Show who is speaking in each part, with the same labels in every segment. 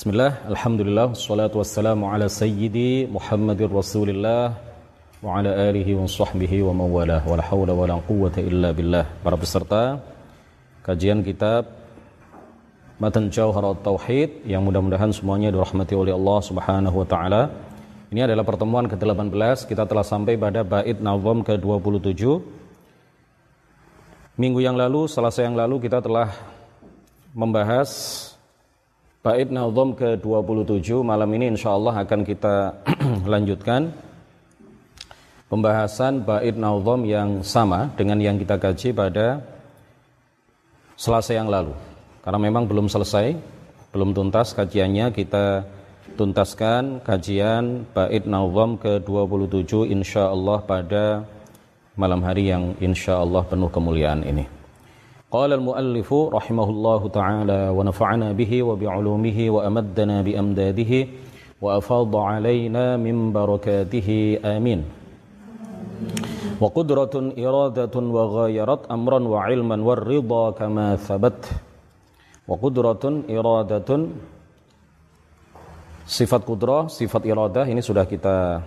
Speaker 1: Bismillah, Alhamdulillah, salatu wassalamu ala sayyidi Muhammadir Rasulillah wa ala alihi wa sahbihi wa mawalah wa la hawla wa la quwwata illa billah para peserta kajian kitab Matan Jauharat Tauhid yang mudah-mudahan semuanya dirahmati oleh Allah Subhanahu wa taala. Ini adalah pertemuan ke-18, kita telah sampai pada bait nazam ke-27. Minggu yang lalu, selasa yang lalu kita telah membahas bait nazam ke-27. Malam ini insyaallah akan kita lanjutkan pembahasan bait nazam yang sama dengan yang kita kaji pada selasa yang lalu. Karena memang belum selesai, belum tuntas kajiannya, kita tuntaskan kajian bait nazam ke-27 insyaallah pada malam hari yang insyaallah penuh kemuliaan ini. Qala al-muallif rahimahullahu taala wa nafa'ana bihi wa bi'ulumihi wa amaddana bi amdadihi wa afadha alaina min barakatihi amin. وقدرة إرادة وغايرت أمرا وعلما والرضا كما ثبت وقدرة إرادة Sifat kudrah, sifat iradah ini sudah kita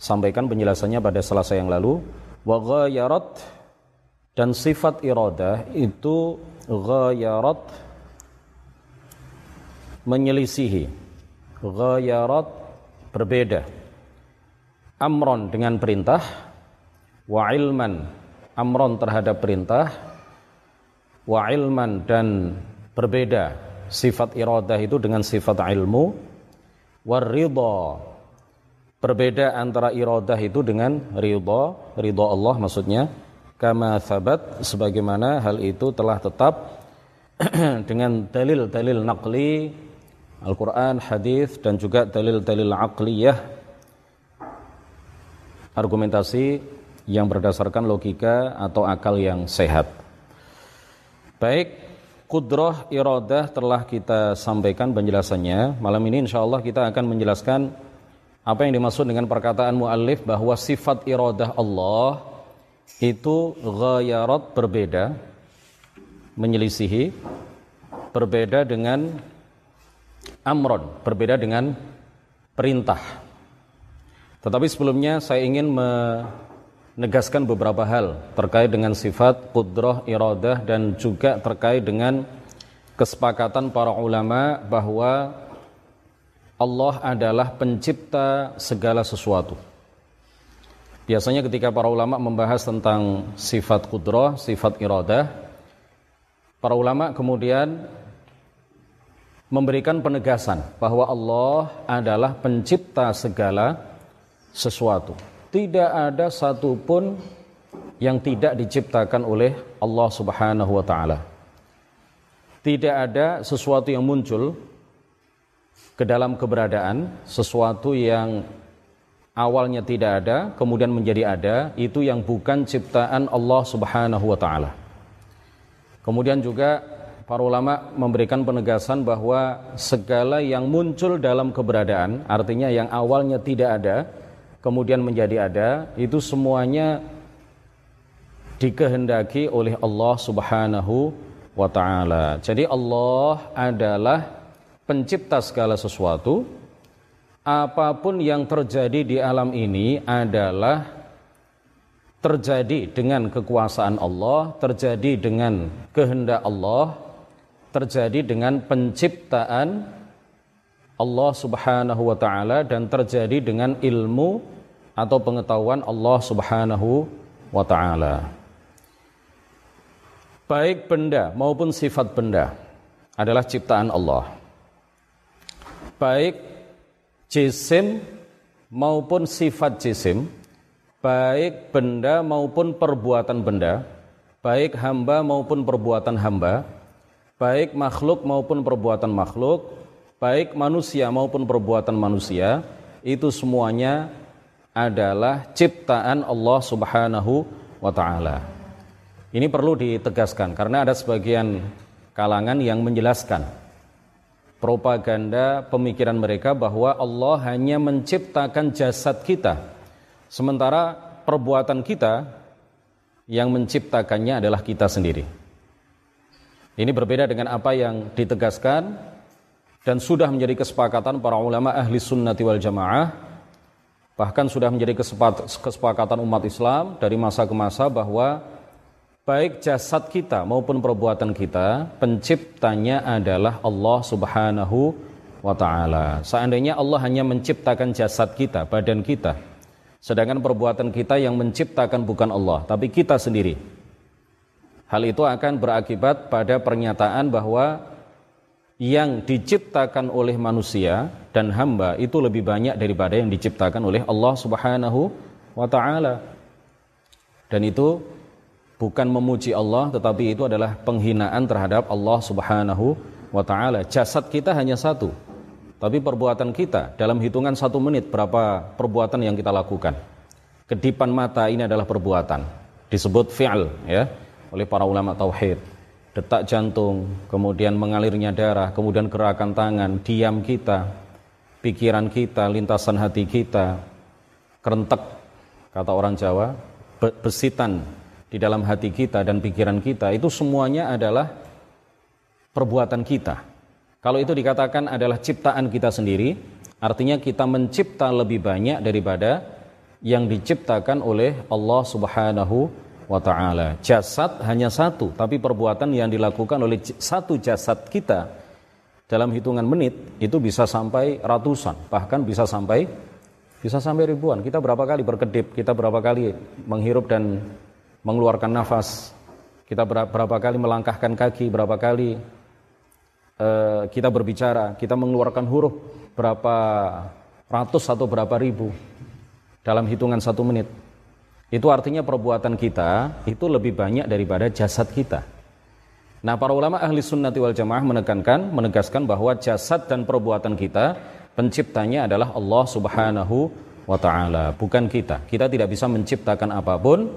Speaker 1: sampaikan penjelasannya pada selasa yang lalu. Wa ghayarat dan sifat iradah itu ghayarat menyelisihi. Ghayarat berbeda. Amron dengan perintah wa ilman amron terhadap perintah wa ilman dan berbeda. Sifat iradah itu dengan sifat ilmu waridha berbeda antara iradah itu dengan ridha ridha Allah maksudnya kama thabat sebagaimana hal itu telah tetap dengan dalil-dalil naqli Al-Quran, hadis dan juga dalil-dalil aqliyah argumentasi yang berdasarkan logika atau akal yang sehat. Baik, kudroh iradah telah kita sampaikan penjelasannya. Malam ini insya Allah kita akan menjelaskan apa yang dimaksud dengan perkataan muallif bahwa sifat iradah Allah itu ghayarat berbeda, menyelisihi, berbeda dengan amron, berbeda dengan perintah. Tetapi sebelumnya saya ingin menegaskan beberapa hal terkait dengan sifat kudrah iradah dan juga terkait dengan kesepakatan para ulama bahwa Allah adalah pencipta segala sesuatu. Biasanya ketika para ulama membahas tentang sifat kudrah, sifat iradah, para ulama kemudian memberikan penegasan bahwa Allah adalah pencipta segala sesuatu. Tidak ada satupun yang tidak diciptakan oleh Allah Subhanahu wa taala. Tidak ada sesuatu yang muncul ke dalam keberadaan, sesuatu yang awalnya tidak ada, kemudian menjadi ada, itu yang bukan ciptaan Allah Subhanahu wa taala. Kemudian juga para ulama memberikan penegasan bahwa segala yang muncul dalam keberadaan, artinya yang awalnya tidak ada, kemudian menjadi ada, itu semuanya dikehendaki oleh Allah Subhanahu wa taala. Jadi Allah adalah pencipta segala sesuatu. Apa pun yang terjadi di alam ini adalah terjadi dengan kekuasaan Allah, terjadi dengan kehendak Allah, terjadi dengan penciptaan Allah Subhanahu wa taala dan terjadi dengan ilmu atau pengetahuan Allah Subhanahu wa taala. Baik benda maupun sifat benda adalah ciptaan Allah. Baik jisim maupun sifat jisim, baik benda maupun perbuatan benda, baik hamba maupun perbuatan hamba, baik makhluk maupun perbuatan makhluk, baik manusia maupun perbuatan manusia itu semuanya adalah ciptaan Allah Subhanahu wa taala. Ini perlu ditegaskan karena ada sebagian kalangan yang menjelaskan propaganda pemikiran mereka bahwa Allah hanya menciptakan jasad kita sementara perbuatan kita yang menciptakannya adalah kita sendiri. Ini berbeda dengan apa yang ditegaskan dan sudah menjadi kesepakatan para ulama ahli sunnati wal jamaah bahkan sudah menjadi kesepakatan umat Islam dari masa ke masa bahwa baik jasad kita maupun perbuatan kita penciptanya adalah Allah Subhanahu wa taala. Seandainya Allah hanya menciptakan jasad kita, badan kita, sedangkan perbuatan kita yang menciptakan bukan Allah, tapi kita sendiri. Hal itu akan berakibat pada pernyataan bahwa yang diciptakan oleh manusia dan hamba itu lebih banyak daripada yang diciptakan oleh Allah Subhanahu wa taala. Dan itu bukan memuji Allah tetapi itu adalah penghinaan terhadap Allah Subhanahu wa taala. Jasad kita hanya satu. Tapi perbuatan kita dalam hitungan satu menit berapa perbuatan yang kita lakukan. Kedipan mata ini adalah perbuatan. Disebut fi'al ya oleh para ulama tauhid detak jantung, kemudian mengalirnya darah, kemudian gerakan tangan, diam kita, pikiran kita, lintasan hati kita, kerentek, kata orang Jawa, besitan di dalam hati kita dan pikiran kita, itu semuanya adalah perbuatan kita. Kalau itu dikatakan adalah ciptaan kita sendiri, artinya kita mencipta lebih banyak daripada yang diciptakan oleh Allah Subhanahu wa taala. Jasad hanya satu, tapi perbuatan yang dilakukan oleh satu jasad kita dalam hitungan menit itu bisa sampai ratusan, bahkan bisa sampai bisa sampai ribuan. Kita berapa kali berkedip, kita berapa kali menghirup dan mengeluarkan nafas, kita berapa kali melangkahkan kaki, berapa kali uh, kita berbicara, kita mengeluarkan huruf berapa ratus atau berapa ribu dalam hitungan satu menit. Itu artinya perbuatan kita itu lebih banyak daripada jasad kita. Nah, para ulama ahli sunnati wal jamaah menekankan, menegaskan bahwa jasad dan perbuatan kita penciptanya adalah Allah Subhanahu wa taala, bukan kita. Kita tidak bisa menciptakan apa pun,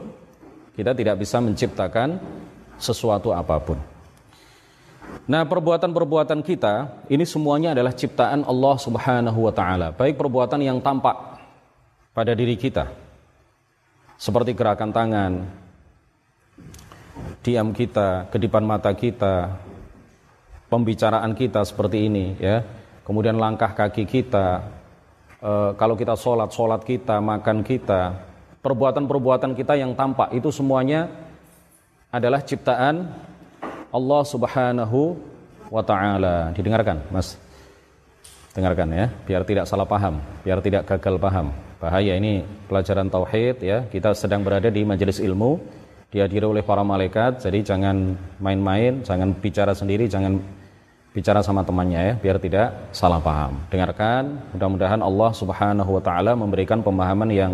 Speaker 1: kita tidak bisa menciptakan sesuatu apa pun. Nah, perbuatan-perbuatan kita ini semuanya adalah ciptaan Allah Subhanahu wa taala, baik perbuatan yang tampak pada diri kita, seperti gerakan tangan, diam kita, kedipan mata kita, pembicaraan kita seperti ini, ya. Kemudian langkah kaki kita, e, kalau kita sholat, sholat kita, makan kita, perbuatan-perbuatan kita yang tampak. Itu semuanya adalah ciptaan Allah Subhanahu wa taala. Didengarkan, Mas. Dengarkan ya, biar tidak salah paham, biar tidak gagal paham. Bahaya ini pelajaran tauhid ya. Kita sedang berada di majelis ilmu dihadiri oleh para malaikat jadi jangan main-main jangan bicara sendiri jangan bicara sama temannya ya biar tidak salah paham. Dengarkan mudah-mudahan Allah subhanahu wa ta'ala memberikan pemahaman yang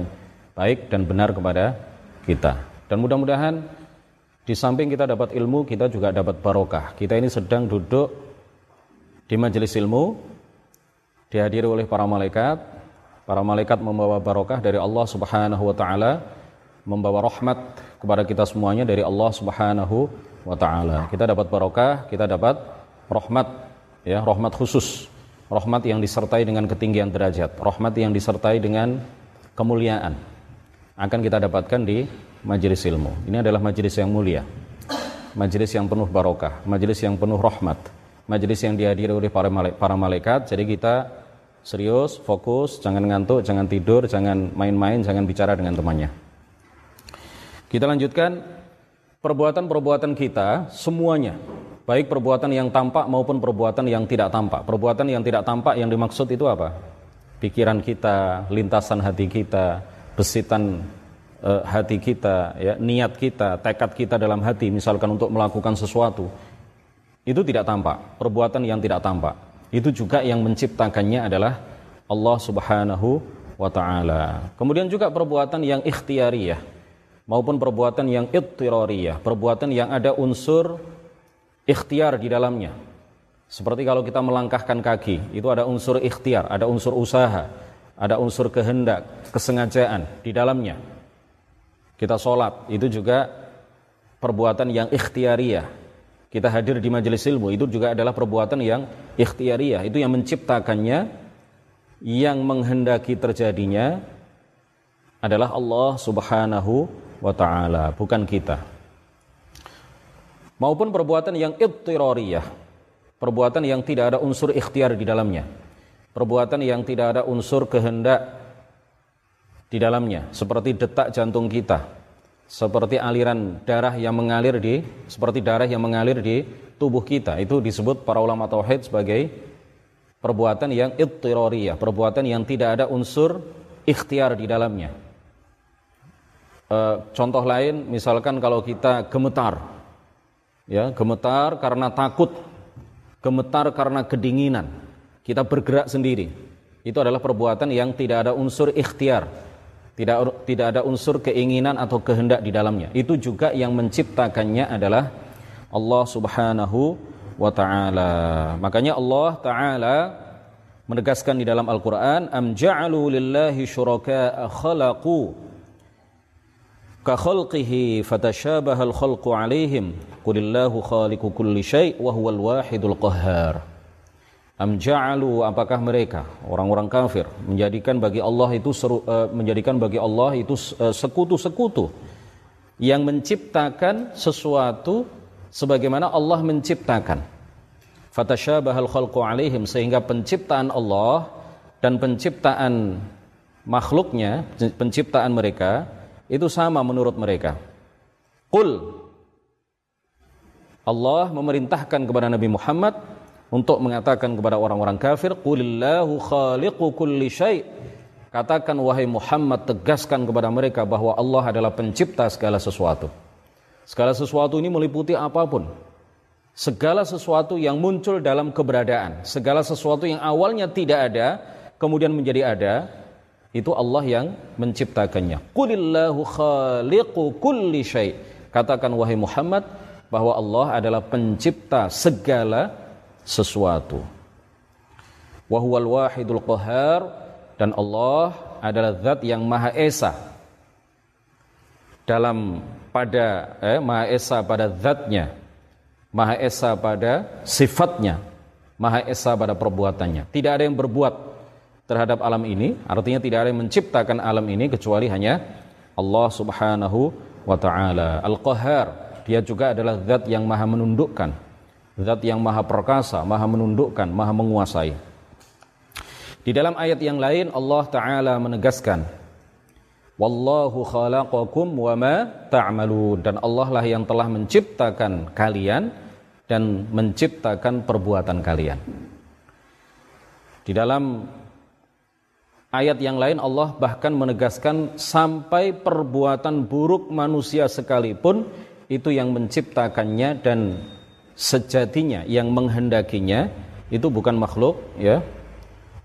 Speaker 1: baik dan benar kepada kita. Dan mudah-mudahan di samping kita dapat ilmu kita juga dapat barokah. Kita ini sedang duduk di majelis ilmu dihadiri oleh para malaikat. Para malaikat membawa barokah dari Allah Subhanahu wa taala, membawa rahmat kepada kita semuanya dari Allah Subhanahu wa taala. Kita dapat barokah, kita dapat rahmat ya, rahmat khusus. Rahmat yang disertai dengan ketinggian derajat, rahmat yang disertai dengan kemuliaan akan kita dapatkan di majelis ilmu. Ini adalah majelis yang mulia. Majelis yang penuh barokah, majelis yang penuh rahmat, majelis yang dihadiri oleh para malaikat. Jadi kita serius, fokus, jangan ngantuk, jangan tidur, jangan main-main, jangan bicara dengan temannya. Kita lanjutkan perbuatan-perbuatan kita semuanya, baik perbuatan yang tampak maupun perbuatan yang tidak tampak. Perbuatan yang tidak tampak yang dimaksud itu apa? Pikiran kita, lintasan hati kita, besitan uh, hati kita, ya, niat kita, tekad kita dalam hati, misalkan untuk melakukan sesuatu, itu tidak tampak. Perbuatan yang tidak tampak itu juga yang menciptakannya adalah Allah Subhanahu wa taala. Kemudian juga perbuatan yang ikhtiariyah maupun perbuatan yang ittirariyah, perbuatan yang ada unsur ikhtiar di dalamnya. Seperti kalau kita melangkahkan kaki, itu ada unsur ikhtiar, ada unsur usaha, ada unsur kehendak, kesengajaan di dalamnya. Kita sholat, itu juga perbuatan yang ikhtiariyah, kita hadir di majelis ilmu itu juga adalah perbuatan yang ikhtiariyah. Itu yang menciptakannya yang menghendaki terjadinya adalah Allah Subhanahu wa taala bukan kita. Maupun perbuatan yang ittirariyah perbuatan yang tidak ada unsur ikhtiar di dalamnya, perbuatan yang tidak ada unsur kehendak di dalamnya, seperti detak jantung kita, seperti aliran darah yang mengalir di, seperti darah yang mengalir di tubuh kita. Itu disebut para ulama tauhid sebagai perbuatan yang ittiroriyah, perbuatan yang tidak ada unsur ikhtiar di dalamnya. E, contoh lain, misalkan kalau kita gemetar, ya gemetar karena takut gemetar karena kedinginan kita bergerak sendiri. Itu adalah perbuatan yang tidak ada unsur ikhtiar tidak tidak ada unsur keinginan atau kehendak di dalamnya. Itu juga yang menciptakannya adalah Allah Subhanahu wa taala. Makanya Allah taala menegaskan di dalam Al-Qur'an am ja'alu lillahi syuraka'a khalaqu ka khalqihi fatashabaha al-khalqu alaihim. Qulillahu khaliqu kulli syai' wa huwal qahhar am ja'alu apakah mereka orang-orang kafir menjadikan bagi Allah itu seru, uh, menjadikan bagi Allah itu uh, sekutu-sekutu yang menciptakan sesuatu sebagaimana Allah menciptakan fatashabahal khalqu alaihim sehingga penciptaan Allah dan penciptaan makhluknya penciptaan mereka itu sama menurut mereka. Qul Allah memerintahkan kepada Nabi Muhammad untuk mengatakan kepada orang-orang kafir, "Qulillahu khaliqu kulli syai." Katakan wahai Muhammad tegaskan kepada mereka bahwa Allah adalah pencipta segala sesuatu. Segala sesuatu ini meliputi apa pun. Segala sesuatu yang muncul dalam keberadaan, segala sesuatu yang awalnya tidak ada kemudian menjadi ada, itu Allah yang menciptakannya. Qulillahu khaliqu kulli syai. Katakan wahai Muhammad bahwa Allah adalah pencipta segala sesuatu. Wa huwal wahidul qahar dan Allah adalah zat yang maha esa dalam pada eh, maha esa pada zatnya maha esa pada sifatnya maha esa pada perbuatannya tidak ada yang berbuat terhadap alam ini, artinya tidak ada yang menciptakan alam ini kecuali hanya Allah Subhanahu wa taala. Al-Qahhar, dia juga adalah zat yang maha menundukkan, zat yang maha perkasa, maha menundukkan, maha menguasai. Di dalam ayat yang lain Allah taala menegaskan Wallahu khalaqakum wa ma ta'malun dan Allah lah yang telah menciptakan kalian dan menciptakan perbuatan kalian. Di dalam Ayat yang lain Allah bahkan menegaskan sampai perbuatan buruk manusia sekalipun itu yang menciptakannya dan sejatinya yang menghendakinya itu bukan makhluk ya.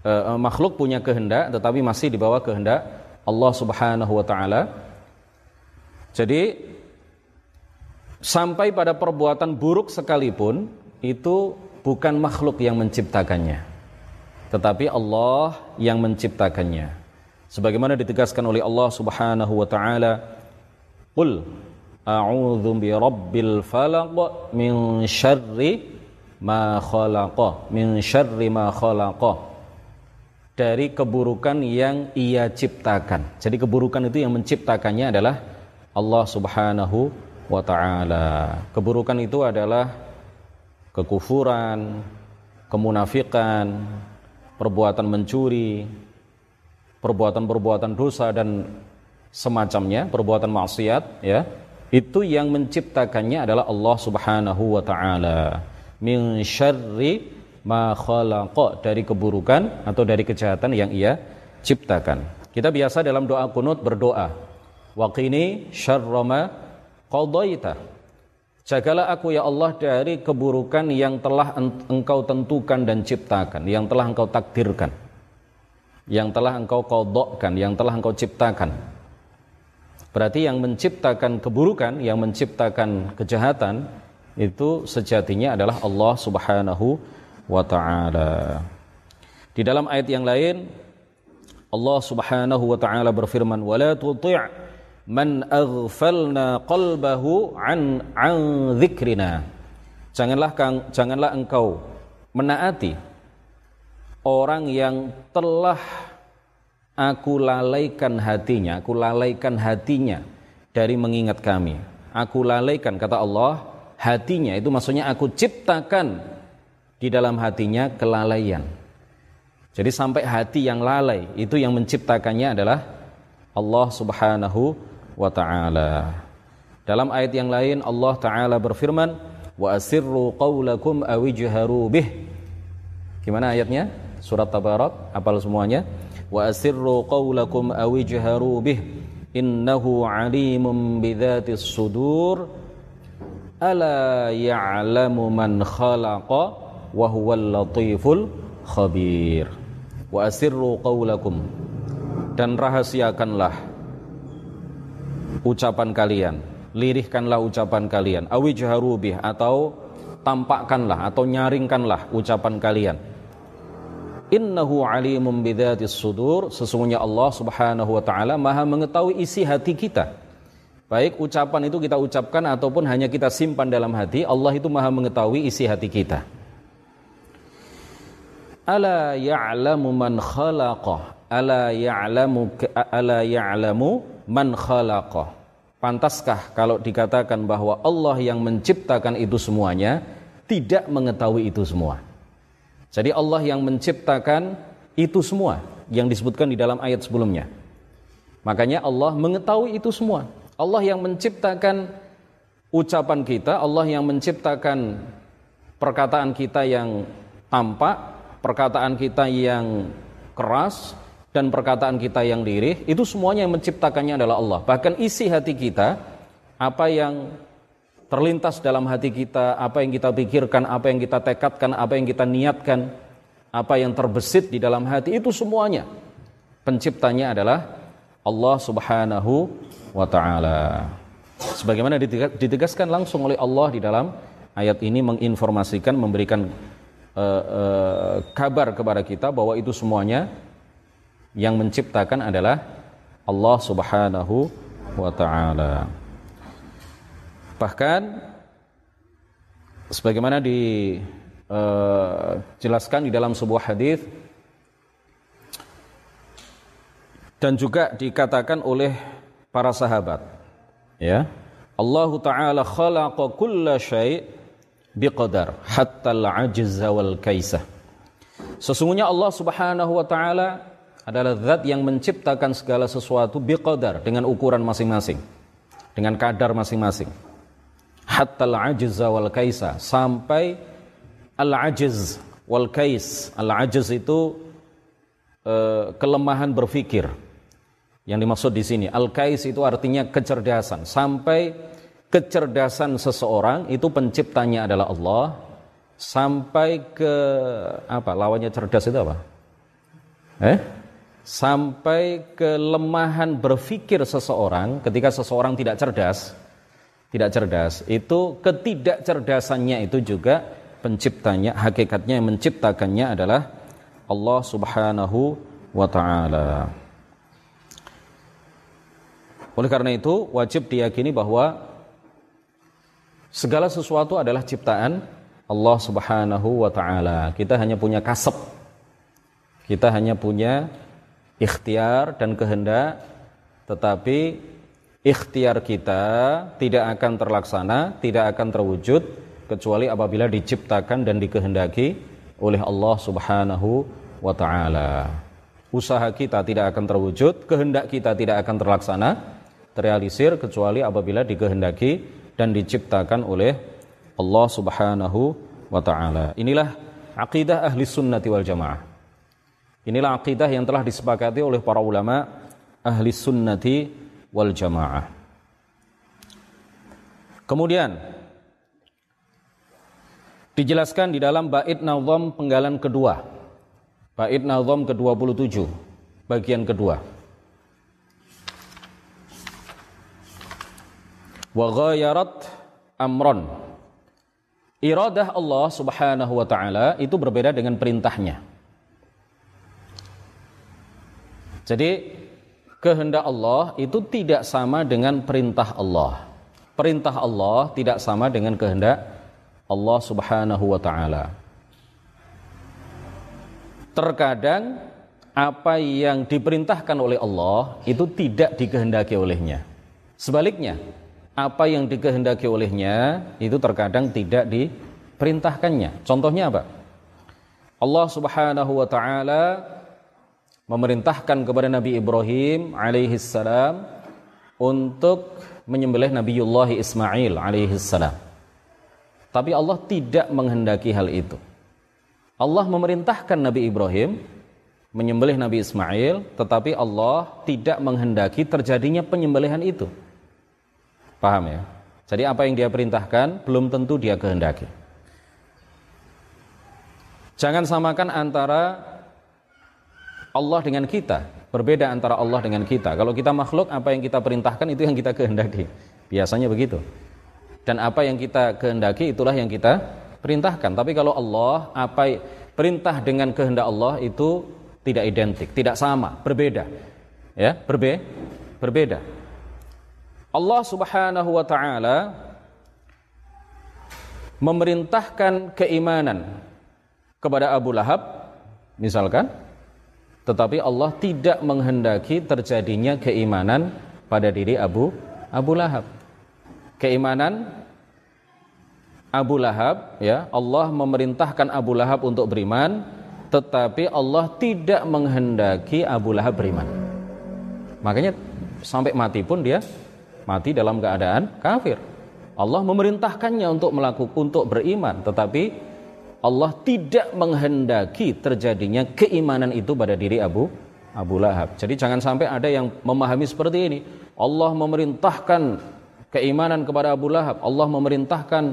Speaker 1: E, makhluk punya kehendak tetapi masih di bawah kehendak Allah Subhanahu wa taala. Jadi sampai pada perbuatan buruk sekalipun itu bukan makhluk yang menciptakannya tetapi Allah yang menciptakannya. Sebagaimana ditegaskan oleh Allah Subhanahu wa taala, "Qul a'udzu bi rabbil falaq min syarri ma khalaqa, min syarri ma khalaqa." Dari keburukan yang ia ciptakan. Jadi keburukan itu yang menciptakannya adalah Allah Subhanahu wa taala. Keburukan itu adalah kekufuran, kemunafikan, perbuatan mencuri, perbuatan-perbuatan dosa dan semacamnya, perbuatan maksiat, ya, itu yang menciptakannya adalah Allah Subhanahu wa taala. Min syarri ma khalaqa dari keburukan atau dari kejahatan yang ia ciptakan. Kita biasa dalam doa kunut berdoa, waqini syarra ma qadaita Jagalah aku ya Allah dari keburukan yang telah engkau tentukan dan ciptakan, yang telah engkau takdirkan, yang telah engkau kodokkan, yang telah engkau ciptakan. Berarti yang menciptakan keburukan, yang menciptakan kejahatan itu sejatinya adalah Allah Subhanahu wa taala. Di dalam ayat yang lain Allah Subhanahu wa taala berfirman, "Wala tuti' man aghfalna qalbahu an an dzikrina." Janganlah kang, janganlah engkau menaati orang yang telah aku lalaikan hatinya aku lalaikan hatinya dari mengingat kami aku lalaikan kata Allah hatinya itu maksudnya aku ciptakan di dalam hatinya kelalaian. Jadi sampai hati yang lalai itu yang menciptakannya adalah Allah Subhanahu wa taala. Dalam ayat yang lain Allah taala berfirman, "Wa asirru qaulakum aw bih." Gimana ayatnya? Surat Tabarak, apal semuanya? "Wa asirru qaulakum aw bih." Innahu alimun bidzatis sudur. Ala ya'lamu man khalaqa wa huwal latiful khabir wa asirru qawlakum dan rahasiakanlah ucapan kalian lirihkanlah ucapan kalian awijharu bih atau tampakkanlah atau nyaringkanlah ucapan kalian innahu alimun bidzatis sudur. Sesungguhnya Allah Subhanahu wa taala Maha mengetahui isi hati kita. Baik ucapan itu kita ucapkan ataupun hanya kita simpan dalam hati Allah itu Maha mengetahui isi hati kita. Ala ya'lamu man khalaqa Ala ya'lamu ala ya'lamu man khalaqa Pantaskah kalau dikatakan bahwa Allah yang menciptakan itu semuanya tidak mengetahui itu semua. Jadi Allah yang menciptakan itu semua yang disebutkan di dalam ayat sebelumnya. Makanya Allah mengetahui itu semua. Allah yang menciptakan ucapan kita, Allah yang menciptakan perkataan kita yang tampak, perkataan kita yang keras dan perkataan kita yang lirih itu semuanya yang menciptakannya adalah Allah. Bahkan isi hati kita, apa yang terlintas dalam hati kita, apa yang kita pikirkan, apa yang kita tekadkan, apa yang kita niatkan, apa yang terbesit di dalam hati itu semuanya penciptanya adalah Allah Subhanahu wa taala. Sebagaimana ditegaskan langsung oleh Allah di dalam ayat ini menginformasikan memberikan uh, uh, kabar kepada kita bahwa itu semuanya yang menciptakan adalah Allah Subhanahu wa taala. Bahkan sebagaimana dijelaskan uh, di dalam sebuah hadis dan juga dikatakan oleh para sahabat ya Allah taala khalaqa kulla syai' biqadar hatta al-ajza wal kaisah. Sesungguhnya Allah Subhanahu wa taala adalah zat yang menciptakan segala sesuatu biqadar dengan ukuran masing-masing. Dengan kadar masing-masing. Hatta al-ajza wal kaisa sampai al-ajiz wal kais. Al-ajiz itu uh, kelemahan berpikir. Yang dimaksud di sini al-kais itu artinya kecerdasan sampai kecerdasan seseorang itu penciptanya adalah Allah sampai ke apa lawannya cerdas itu apa? Eh? Sampai kelemahan berpikir seseorang ketika seseorang tidak cerdas, tidak cerdas, itu ketidakcerdasannya itu juga penciptanya, hakikatnya yang menciptakannya adalah Allah Subhanahu wa taala. Oleh karena itu wajib diyakini bahwa Segala sesuatu adalah ciptaan Allah Subhanahu wa taala. Kita hanya punya kasep. Kita hanya punya ikhtiar dan kehendak, tetapi ikhtiar kita tidak akan terlaksana, tidak akan terwujud kecuali apabila diciptakan dan dikehendaki oleh Allah Subhanahu wa taala. Usaha kita tidak akan terwujud, kehendak kita tidak akan terlaksana, terrealisir kecuali apabila dikehendaki dan diciptakan oleh Allah Subhanahu wa taala. Inilah akidah ahli sunnati wal jamaah. Inilah akidah yang telah disepakati oleh para ulama ahli sunnati wal jamaah. Kemudian dijelaskan di dalam bait nazam penggalan kedua. Bait nazam ke-27 bagian kedua. wa ghayarat amron. Iradah Allah Subhanahu wa taala itu berbeda dengan perintahnya. Jadi kehendak Allah itu tidak sama dengan perintah Allah. Perintah Allah tidak sama dengan kehendak Allah Subhanahu wa taala. Terkadang apa yang diperintahkan oleh Allah itu tidak dikehendaki olehnya. Sebaliknya, apa yang dikehendaki olehnya itu terkadang tidak diperintahkannya. Contohnya apa? Allah Subhanahu wa taala memerintahkan kepada Nabi Ibrahim alaihi salam untuk menyembelih Nabiullah Ismail alaihi salam. Tapi Allah tidak menghendaki hal itu. Allah memerintahkan Nabi Ibrahim menyembelih Nabi Ismail, tetapi Allah tidak menghendaki terjadinya penyembelihan itu. Paham ya? Jadi apa yang dia perintahkan belum tentu dia kehendaki. Jangan samakan antara Allah dengan kita. Berbeda antara Allah dengan kita. Kalau kita makhluk, apa yang kita perintahkan itu yang kita kehendaki. Biasanya begitu. Dan apa yang kita kehendaki itulah yang kita perintahkan. Tapi kalau Allah, apa perintah dengan kehendak Allah itu tidak identik, tidak sama, berbeda. Ya, berbe berbeda. Allah Subhanahu wa taala memerintahkan keimanan kepada Abu Lahab misalkan tetapi Allah tidak menghendaki terjadinya keimanan pada diri Abu Abu Lahab. Keimanan Abu Lahab ya, Allah memerintahkan Abu Lahab untuk beriman tetapi Allah tidak menghendaki Abu Lahab beriman. Makanya sampai mati pun dia mati dalam keadaan kafir. Allah memerintahkannya untuk melakukan untuk beriman, tetapi Allah tidak menghendaki terjadinya keimanan itu pada diri Abu Abu Lahab. Jadi jangan sampai ada yang memahami seperti ini. Allah memerintahkan keimanan kepada Abu Lahab. Allah memerintahkan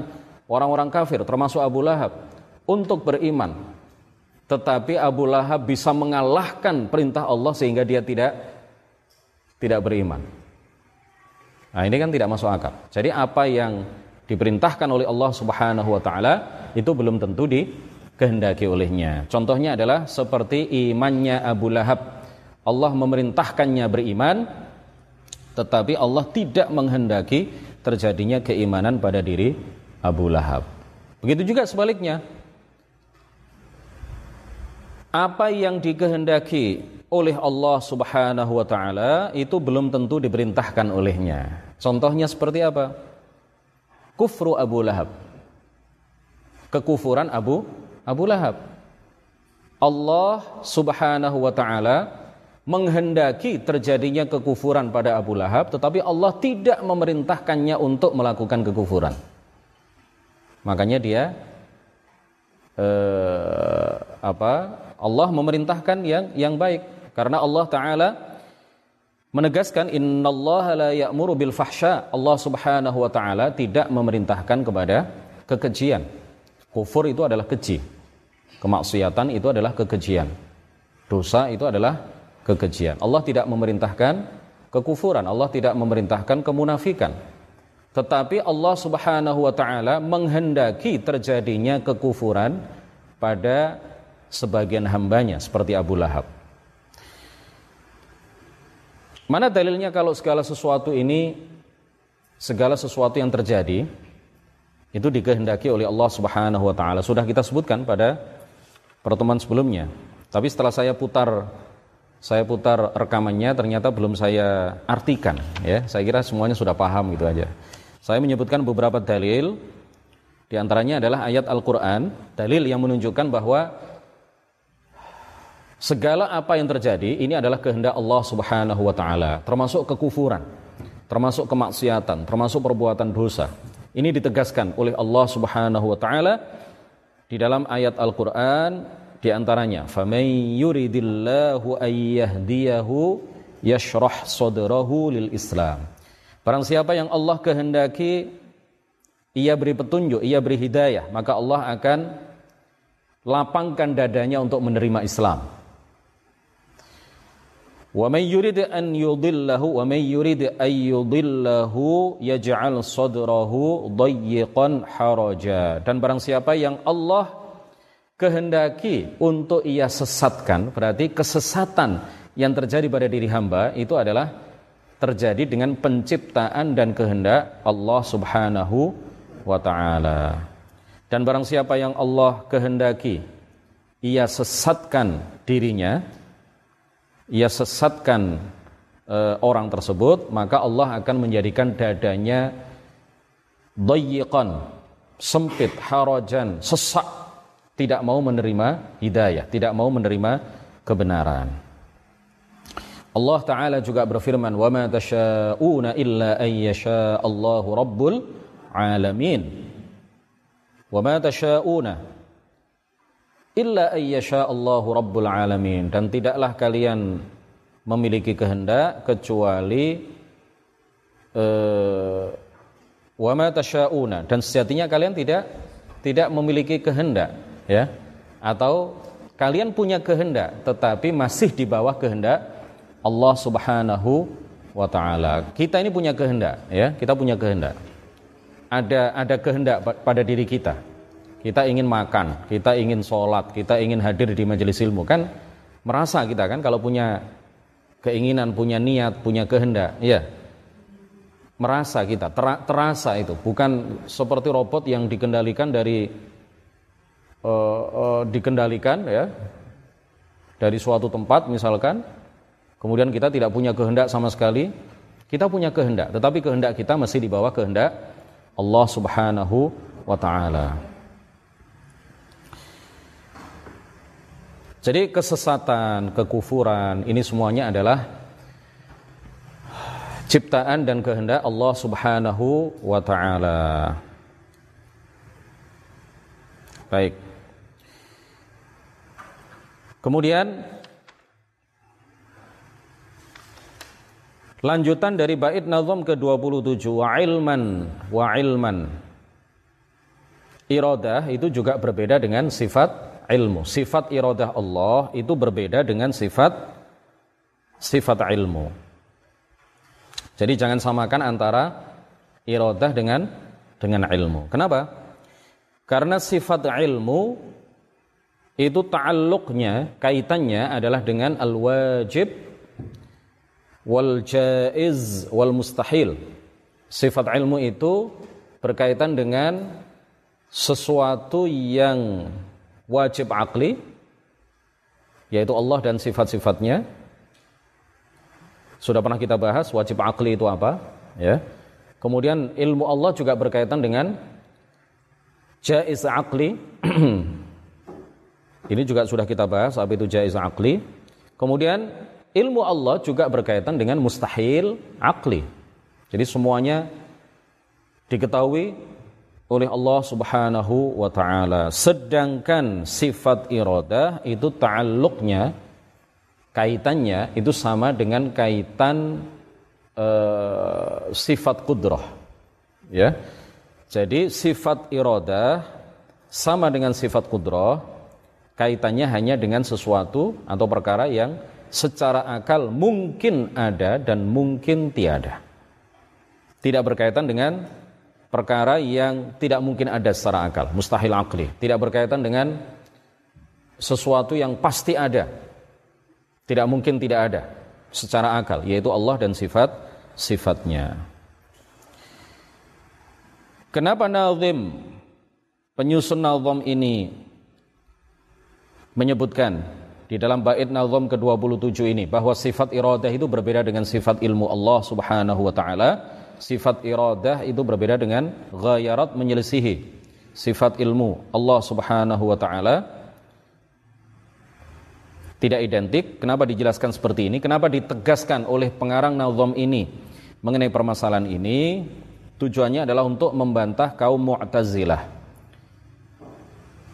Speaker 1: orang-orang kafir termasuk Abu Lahab untuk beriman tetapi Abu Lahab bisa mengalahkan perintah Allah sehingga dia tidak tidak beriman. Nah, ini kan tidak masuk akal. Jadi apa yang diperintahkan oleh Allah Subhanahu wa taala itu belum tentu dikehendaki olehnya. Contohnya adalah seperti imannya Abu Lahab. Allah memerintahkannya beriman tetapi Allah tidak menghendaki terjadinya keimanan pada diri Abu Lahab. Begitu juga sebaliknya, apa yang dikehendaki oleh Allah Subhanahu wa taala itu belum tentu diperintahkan olehnya. Contohnya seperti apa? Kufru Abu Lahab. Kekufuran Abu Abu Lahab. Allah Subhanahu wa taala menghendaki terjadinya kekufuran pada Abu Lahab tetapi Allah tidak memerintahkannya untuk melakukan kekufuran. Makanya dia eh, apa Allah memerintahkan yang yang baik karena Allah taala menegaskan innallaha la ya'muru bil. Allah Subhanahu wa taala tidak memerintahkan kepada kekejian. Kufur itu adalah keji. Kemaksiatan itu adalah kekejian. Dosa itu adalah kekejian. Allah tidak memerintahkan kekufuran, Allah tidak memerintahkan kemunafikan. Tetapi Allah Subhanahu wa taala menghendaki terjadinya kekufuran pada sebagian hambanya seperti Abu Lahab. Mana dalilnya kalau segala sesuatu ini segala sesuatu yang terjadi itu dikehendaki oleh Allah Subhanahu wa taala. Sudah kita sebutkan pada pertemuan sebelumnya. Tapi setelah saya putar saya putar rekamannya ternyata belum saya artikan ya. Saya kira semuanya sudah paham gitu aja. Saya menyebutkan beberapa dalil di antaranya adalah ayat Al-Qur'an, dalil yang menunjukkan bahwa segala apa yang terjadi ini adalah kehendak Allah Subhanahu wa taala, termasuk kekufuran, termasuk kemaksiatan, termasuk perbuatan dosa. Ini ditegaskan oleh Allah Subhanahu wa taala di dalam ayat Al-Qur'an di antaranya, "Faman yuridillahu ayyahdiyahu yashrah sadrahu lil Islam." Barang siapa yang Allah kehendaki ia beri petunjuk, ia beri hidayah, maka Allah akan lapangkan dadanya untuk menerima Islam. Wa man yurid an yudillahu wa man yurid an yudillahu yaj'al sadrahu. Dan barang siapa yang Allah kehendaki untuk ia sesatkan, berarti kesesatan yang terjadi pada diri hamba itu adalah terjadi dengan penciptaan dan kehendak Allah Subhanahu wa taala. Dan barang siapa yang Allah kehendaki ia sesatkan dirinya, ia sesatkan e, orang tersebut, maka Allah akan menjadikan dadanya dayyiqan, sempit, harajan, sesak, tidak mau menerima hidayah, tidak mau menerima kebenaran. Allah taala juga berfirman, "Wa ma tasyauna illa an yasha Allahu rabbul alamin." Wa ma tasyauna illa an yasha Allahu rabbul alamin dan tidaklah kalian memiliki kehendak kecuali uh, wa ma tasyauna dan sejatinya kalian tidak tidak memiliki kehendak ya atau kalian punya kehendak tetapi masih di bawah kehendak Allah Subhanahu wa taala. Kita ini punya kehendak ya, kita punya kehendak. Ada ada kehendak pada diri kita. Kita ingin makan, kita ingin sholat, kita ingin hadir di majelis ilmu kan? Merasa kita kan kalau punya keinginan, punya niat, punya kehendak, ya merasa kita terasa itu bukan seperti robot yang dikendalikan dari uh, uh, dikendalikan ya dari suatu tempat misalkan kemudian kita tidak punya kehendak sama sekali. Kita punya kehendak tetapi kehendak kita masih di bawah kehendak Allah Subhanahu wa taala Jadi kesesatan, kekufuran ini semuanya adalah ciptaan dan kehendak Allah Subhanahu wa taala. Baik. Kemudian lanjutan dari bait nazam ke-27 wa ilman wa ilman. Iradah itu juga berbeda dengan sifat ilmu. Sifat iradah Allah itu berbeda dengan sifat sifat ilmu. Jadi jangan samakan antara iradah dengan dengan ilmu. Kenapa? Karena sifat ilmu itu ta'alluqnya, kaitannya adalah dengan al-wajib wal jaiz wal mustahil. Sifat ilmu itu berkaitan dengan sesuatu yang wajib akli yaitu Allah dan sifat-sifatnya. Sudah pernah kita bahas wajib akli itu apa, ya. Kemudian ilmu Allah juga berkaitan dengan jaiz akli Ini juga sudah kita bahas apa itu jaiz akli. Kemudian ilmu Allah juga berkaitan dengan mustahil akli. Jadi semuanya diketahui oleh Allah Subhanahu wa taala. Sedangkan sifat iradah itu ta'alluqnya kaitannya itu sama dengan kaitan uh, sifat kudrah. Ya. Jadi sifat iradah sama dengan sifat kudrah kaitannya hanya dengan sesuatu atau perkara yang secara akal mungkin ada dan mungkin tiada. Tidak berkaitan dengan perkara yang tidak mungkin ada secara akal, mustahil akli. Tidak berkaitan dengan sesuatu yang pasti ada. Tidak mungkin tidak ada secara akal, yaitu Allah dan sifat sifatnya. Kenapa nazim penyusun nazam ini menyebutkan di dalam bait nazam ke-27 ini bahwa sifat iradah itu berbeda dengan sifat ilmu Allah Subhanahu wa taala. Sifat iradah itu berbeda dengan ghayarat menyelisihi sifat ilmu Allah Subhanahu wa taala tidak identik. Kenapa dijelaskan seperti ini? Kenapa ditegaskan oleh pengarang nazam ini mengenai permasalahan ini? Tujuannya adalah untuk membantah kaum Mu'tazilah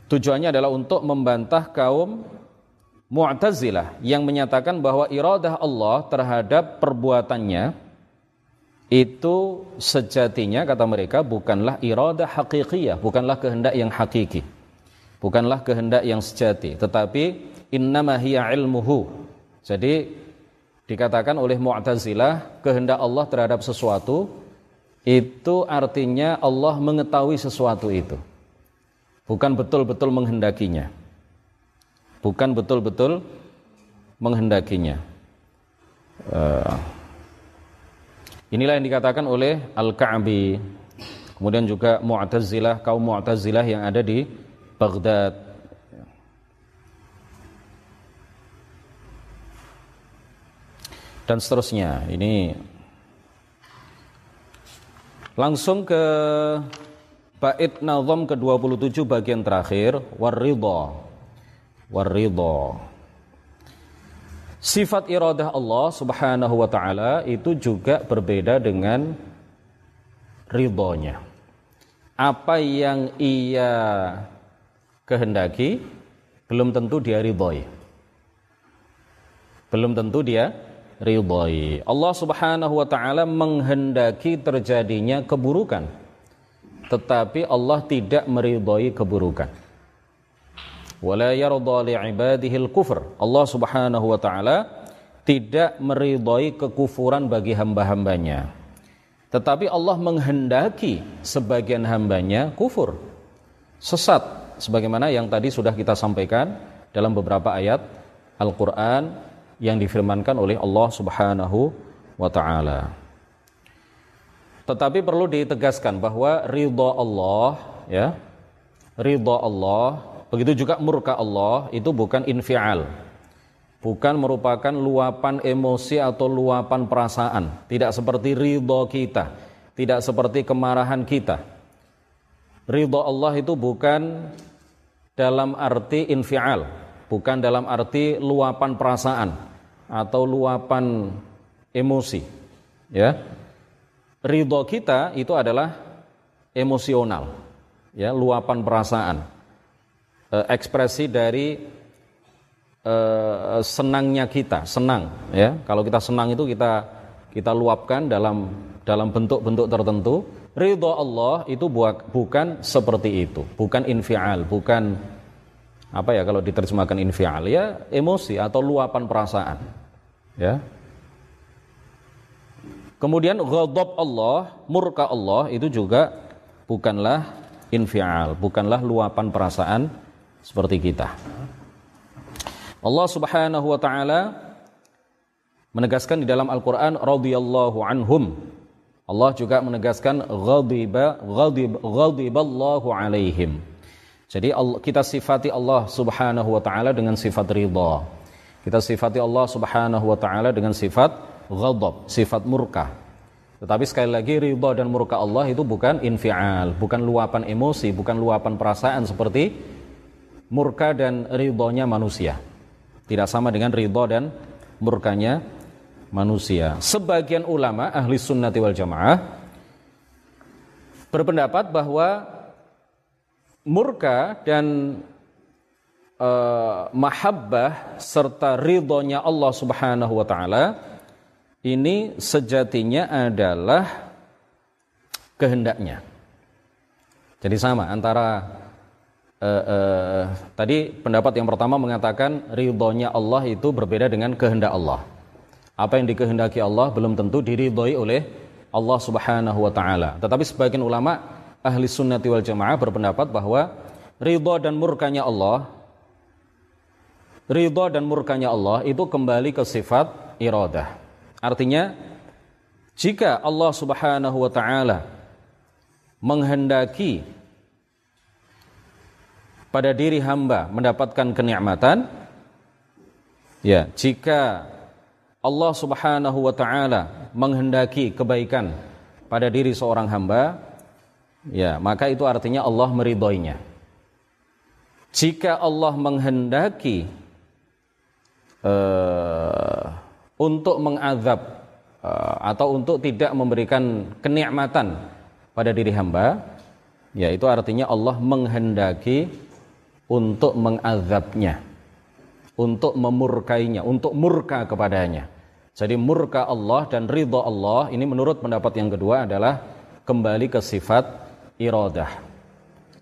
Speaker 1: Tujuannya adalah untuk membantah kaum Mu'tazilah yang menyatakan bahwa iradah Allah terhadap perbuatannya itu sejatinya kata mereka bukanlah iradah hakikiyah, bukanlah kehendak yang hakiki. Bukanlah kehendak yang sejati, tetapi innama hiya ilmuhu. Jadi dikatakan oleh Mu'tazilah kehendak Allah terhadap sesuatu itu artinya Allah mengetahui sesuatu itu bukan betul-betul menghendakinya. Bukan betul-betul menghendakinya. Uh, inilah yang dikatakan oleh Al-Ka'bi. Kemudian juga Mu'tazilah, kaum Mu'tazilah yang ada di Baghdad. Dan seterusnya. Ini langsung ke bait nazam ke-27 bagian terakhir waridha. Waridha. Sifat iradah Allah Subhanahu wa taala itu juga berbeda dengan ridhonya. Apa yang ia kehendaki belum tentu dia ridhoi. Belum tentu dia ridhoi. Allah Subhanahu wa taala menghendaki terjadinya keburukan. Tetapi Allah tidak meridhoi keburukan. Wala yarda li'ibadihi kufr. Allah Subhanahu wa taala tidak meridhoi kekufuran bagi hamba-hambanya. Tetapi Allah menghendaki sebagian hambanya kufur, sesat, sebagaimana yang tadi sudah kita sampaikan dalam beberapa ayat Al-Quran yang difirmankan oleh Allah Subhanahu wa Ta'ala. Tetapi perlu ditegaskan bahwa ridha Allah, ya, ridha Allah, begitu juga murka Allah itu bukan infial, bukan merupakan luapan emosi atau luapan perasaan, tidak seperti ridho kita, tidak seperti kemarahan kita. Ridho Allah itu bukan dalam arti infial, bukan dalam arti luapan perasaan atau luapan emosi. Ya. Ridho kita itu adalah emosional, ya, luapan perasaan. Eh, ekspresi dari uh, senangnya kita, senang ya. Kalau kita senang itu kita kita luapkan dalam dalam bentuk-bentuk tertentu. Ridho Allah itu buak, bukan seperti itu, bukan infial, bukan apa ya kalau diterjemahkan infial ya emosi atau luapan perasaan. Ya. Kemudian ghadab Allah, murka Allah itu juga bukanlah infial, bukanlah luapan perasaan seperti kita. Allah Subhanahu wa taala menegaskan di dalam Al-Qur'an radhiyallahu anhum. Allah juga menegaskan ghadiba ghadib ghadiballahu alaihim. Jadi kita sifati Allah Subhanahu wa taala dengan sifat ridha. Kita sifati Allah Subhanahu wa taala dengan sifat ghadab, sifat murka. Tetapi sekali lagi ridha dan murka Allah itu bukan infial, bukan luapan emosi, bukan luapan perasaan seperti murka dan ridhonya manusia. Tidak sama dengan ridho dan murkanya manusia. Sebagian ulama ahli sunnati wal jamaah berpendapat bahwa murka dan uh, mahabbah serta ridhonya Allah Subhanahu wa taala ini sejatinya adalah kehendaknya. Jadi sama antara uh, uh, tadi pendapat yang pertama mengatakan ridhonya Allah itu berbeda dengan kehendak Allah. Apa yang dikehendaki Allah belum tentu diridhoi oleh Allah Subhanahu wa taala. Tetapi sebagian ulama ahli sunnati wal jamaah berpendapat bahwa ridho dan murkanya Allah ridho dan murkanya Allah itu kembali ke sifat iradah. Artinya jika Allah Subhanahu wa taala menghendaki pada diri hamba mendapatkan kenikmatan ya jika Allah Subhanahu wa taala menghendaki kebaikan pada diri seorang hamba ya maka itu artinya Allah meridhoinya. Jika Allah menghendaki uh, untuk mengazab uh, atau untuk tidak memberikan kenikmatan pada diri hamba ya itu artinya Allah menghendaki untuk mengazabnya, untuk memurkainya, untuk murka kepadanya. Jadi murka Allah dan ridha Allah ini menurut pendapat yang kedua adalah kembali ke sifat iradah.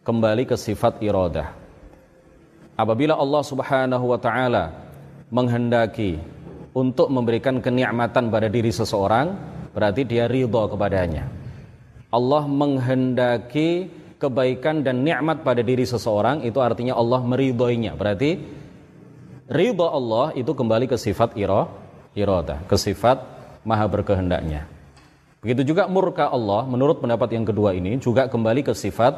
Speaker 1: Kembali ke sifat iradah. Apabila Allah Subhanahu wa taala menghendaki untuk memberikan kenikmatan pada diri seseorang, berarti dia ridha kepadanya. Allah menghendaki kebaikan dan nikmat pada diri seseorang itu artinya Allah meridhoinya. Berarti ridho Allah itu kembali ke sifat iro, iroda, ke sifat maha berkehendaknya. Begitu juga murka Allah menurut pendapat yang kedua ini juga kembali ke sifat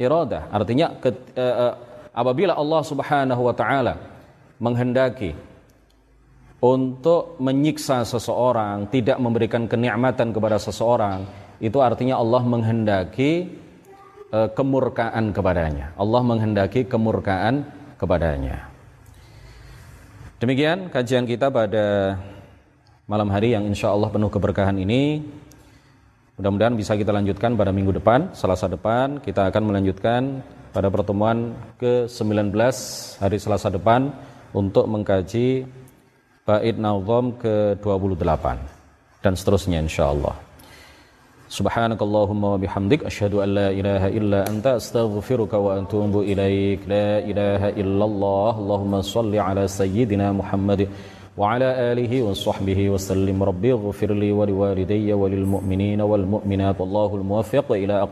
Speaker 1: iroda. Artinya ke, uh, uh, apabila Allah Subhanahu wa taala menghendaki untuk menyiksa seseorang, tidak memberikan kenikmatan kepada seseorang, itu artinya Allah menghendaki uh, kemurkaan kepadanya. Allah menghendaki kemurkaan kepadanya. Demikian kajian kita pada malam hari yang insya Allah penuh keberkahan ini. Mudah-mudahan bisa kita lanjutkan pada minggu depan, Selasa depan. Kita akan melanjutkan pada pertemuan ke-19 hari Selasa depan untuk mengkaji bait nazam ke-28 dan seterusnya insya Allah. Subhanakallahumma wa bihamdik asyhadu an la ilaha illa anta astaghfiruka wa atubu ilaik. La ilaha illallah. Allahumma salli ala sayyidina Muhammad wa ala alihi wa sahbihi wa sallim. Rabbi ighfir li wa liwalidayya wa lil mu'minina wal mu'minat. Allahul muwaffiq ila